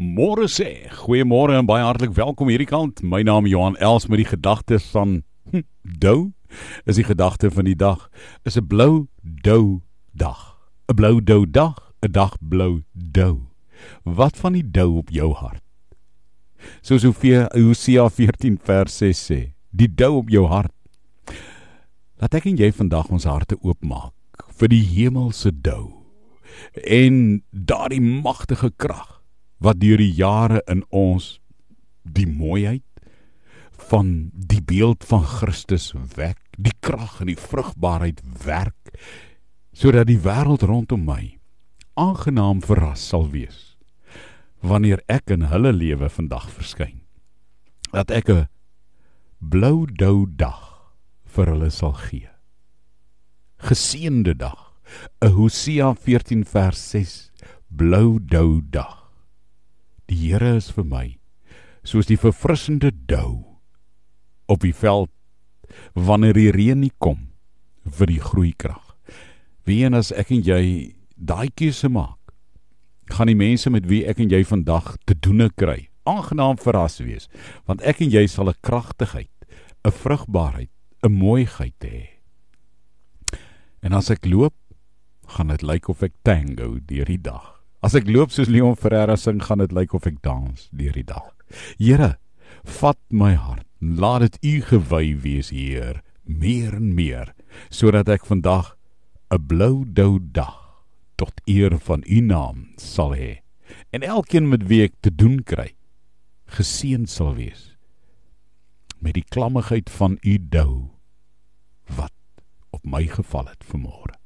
Môre sê, goeiemôre en baie hartlik welkom hierdie kant. My naam is Johan Els met die gedagtes van hm, dou. Is die gedagte van die dag is 'n blou dou dag. 'n Blou dou dag, 'n dag blou dou. Wat van die dou op jou hart? Soos Hosea 14 vers 6 sê, die dou op jou hart. Laat ek en jy vandag ons harte oopmaak vir die hemelse dou en daardie magtige krag wat deur die jare in ons die mooiheid van die beeld van Christus wek, die krag en die vrugbaarheid werk sodat die wêreld rondom my aangenaam verras sal wees wanneer ek in hulle lewe vandag verskyn. Dat ek 'n blou dou dag vir hulle sal gee. Geseënde dag. 'n Hosea 14 vers 6 blou dou dag Die Here is vir my soos die verfrissende dou op die veld wanneer die reën nie kom vir die groeikrag. Wie en as ek en jy daai keuse maak, gaan die mense met wie ek en jy vandag te doene kry, aangenaam verras wees, want ek en jy sal 'n kragtigheid, 'n vrugbaarheid, 'n mooiheid hê. En as ek loop, gaan dit lyk of ek tango deur die dag. As ek loop soos Leon Ferreira sing, gaan dit lyk of ek dans deur die dag. Here, vat my hart. Laat dit U gewy wees, Heer, meer en meer, sodat ek vandag 'n blou dou dag tot eer van U naam sal hê. En elkeen met wie ek te doen kry, geseën sal wees met die klammigheid van U dou wat op my geval het vanmôre.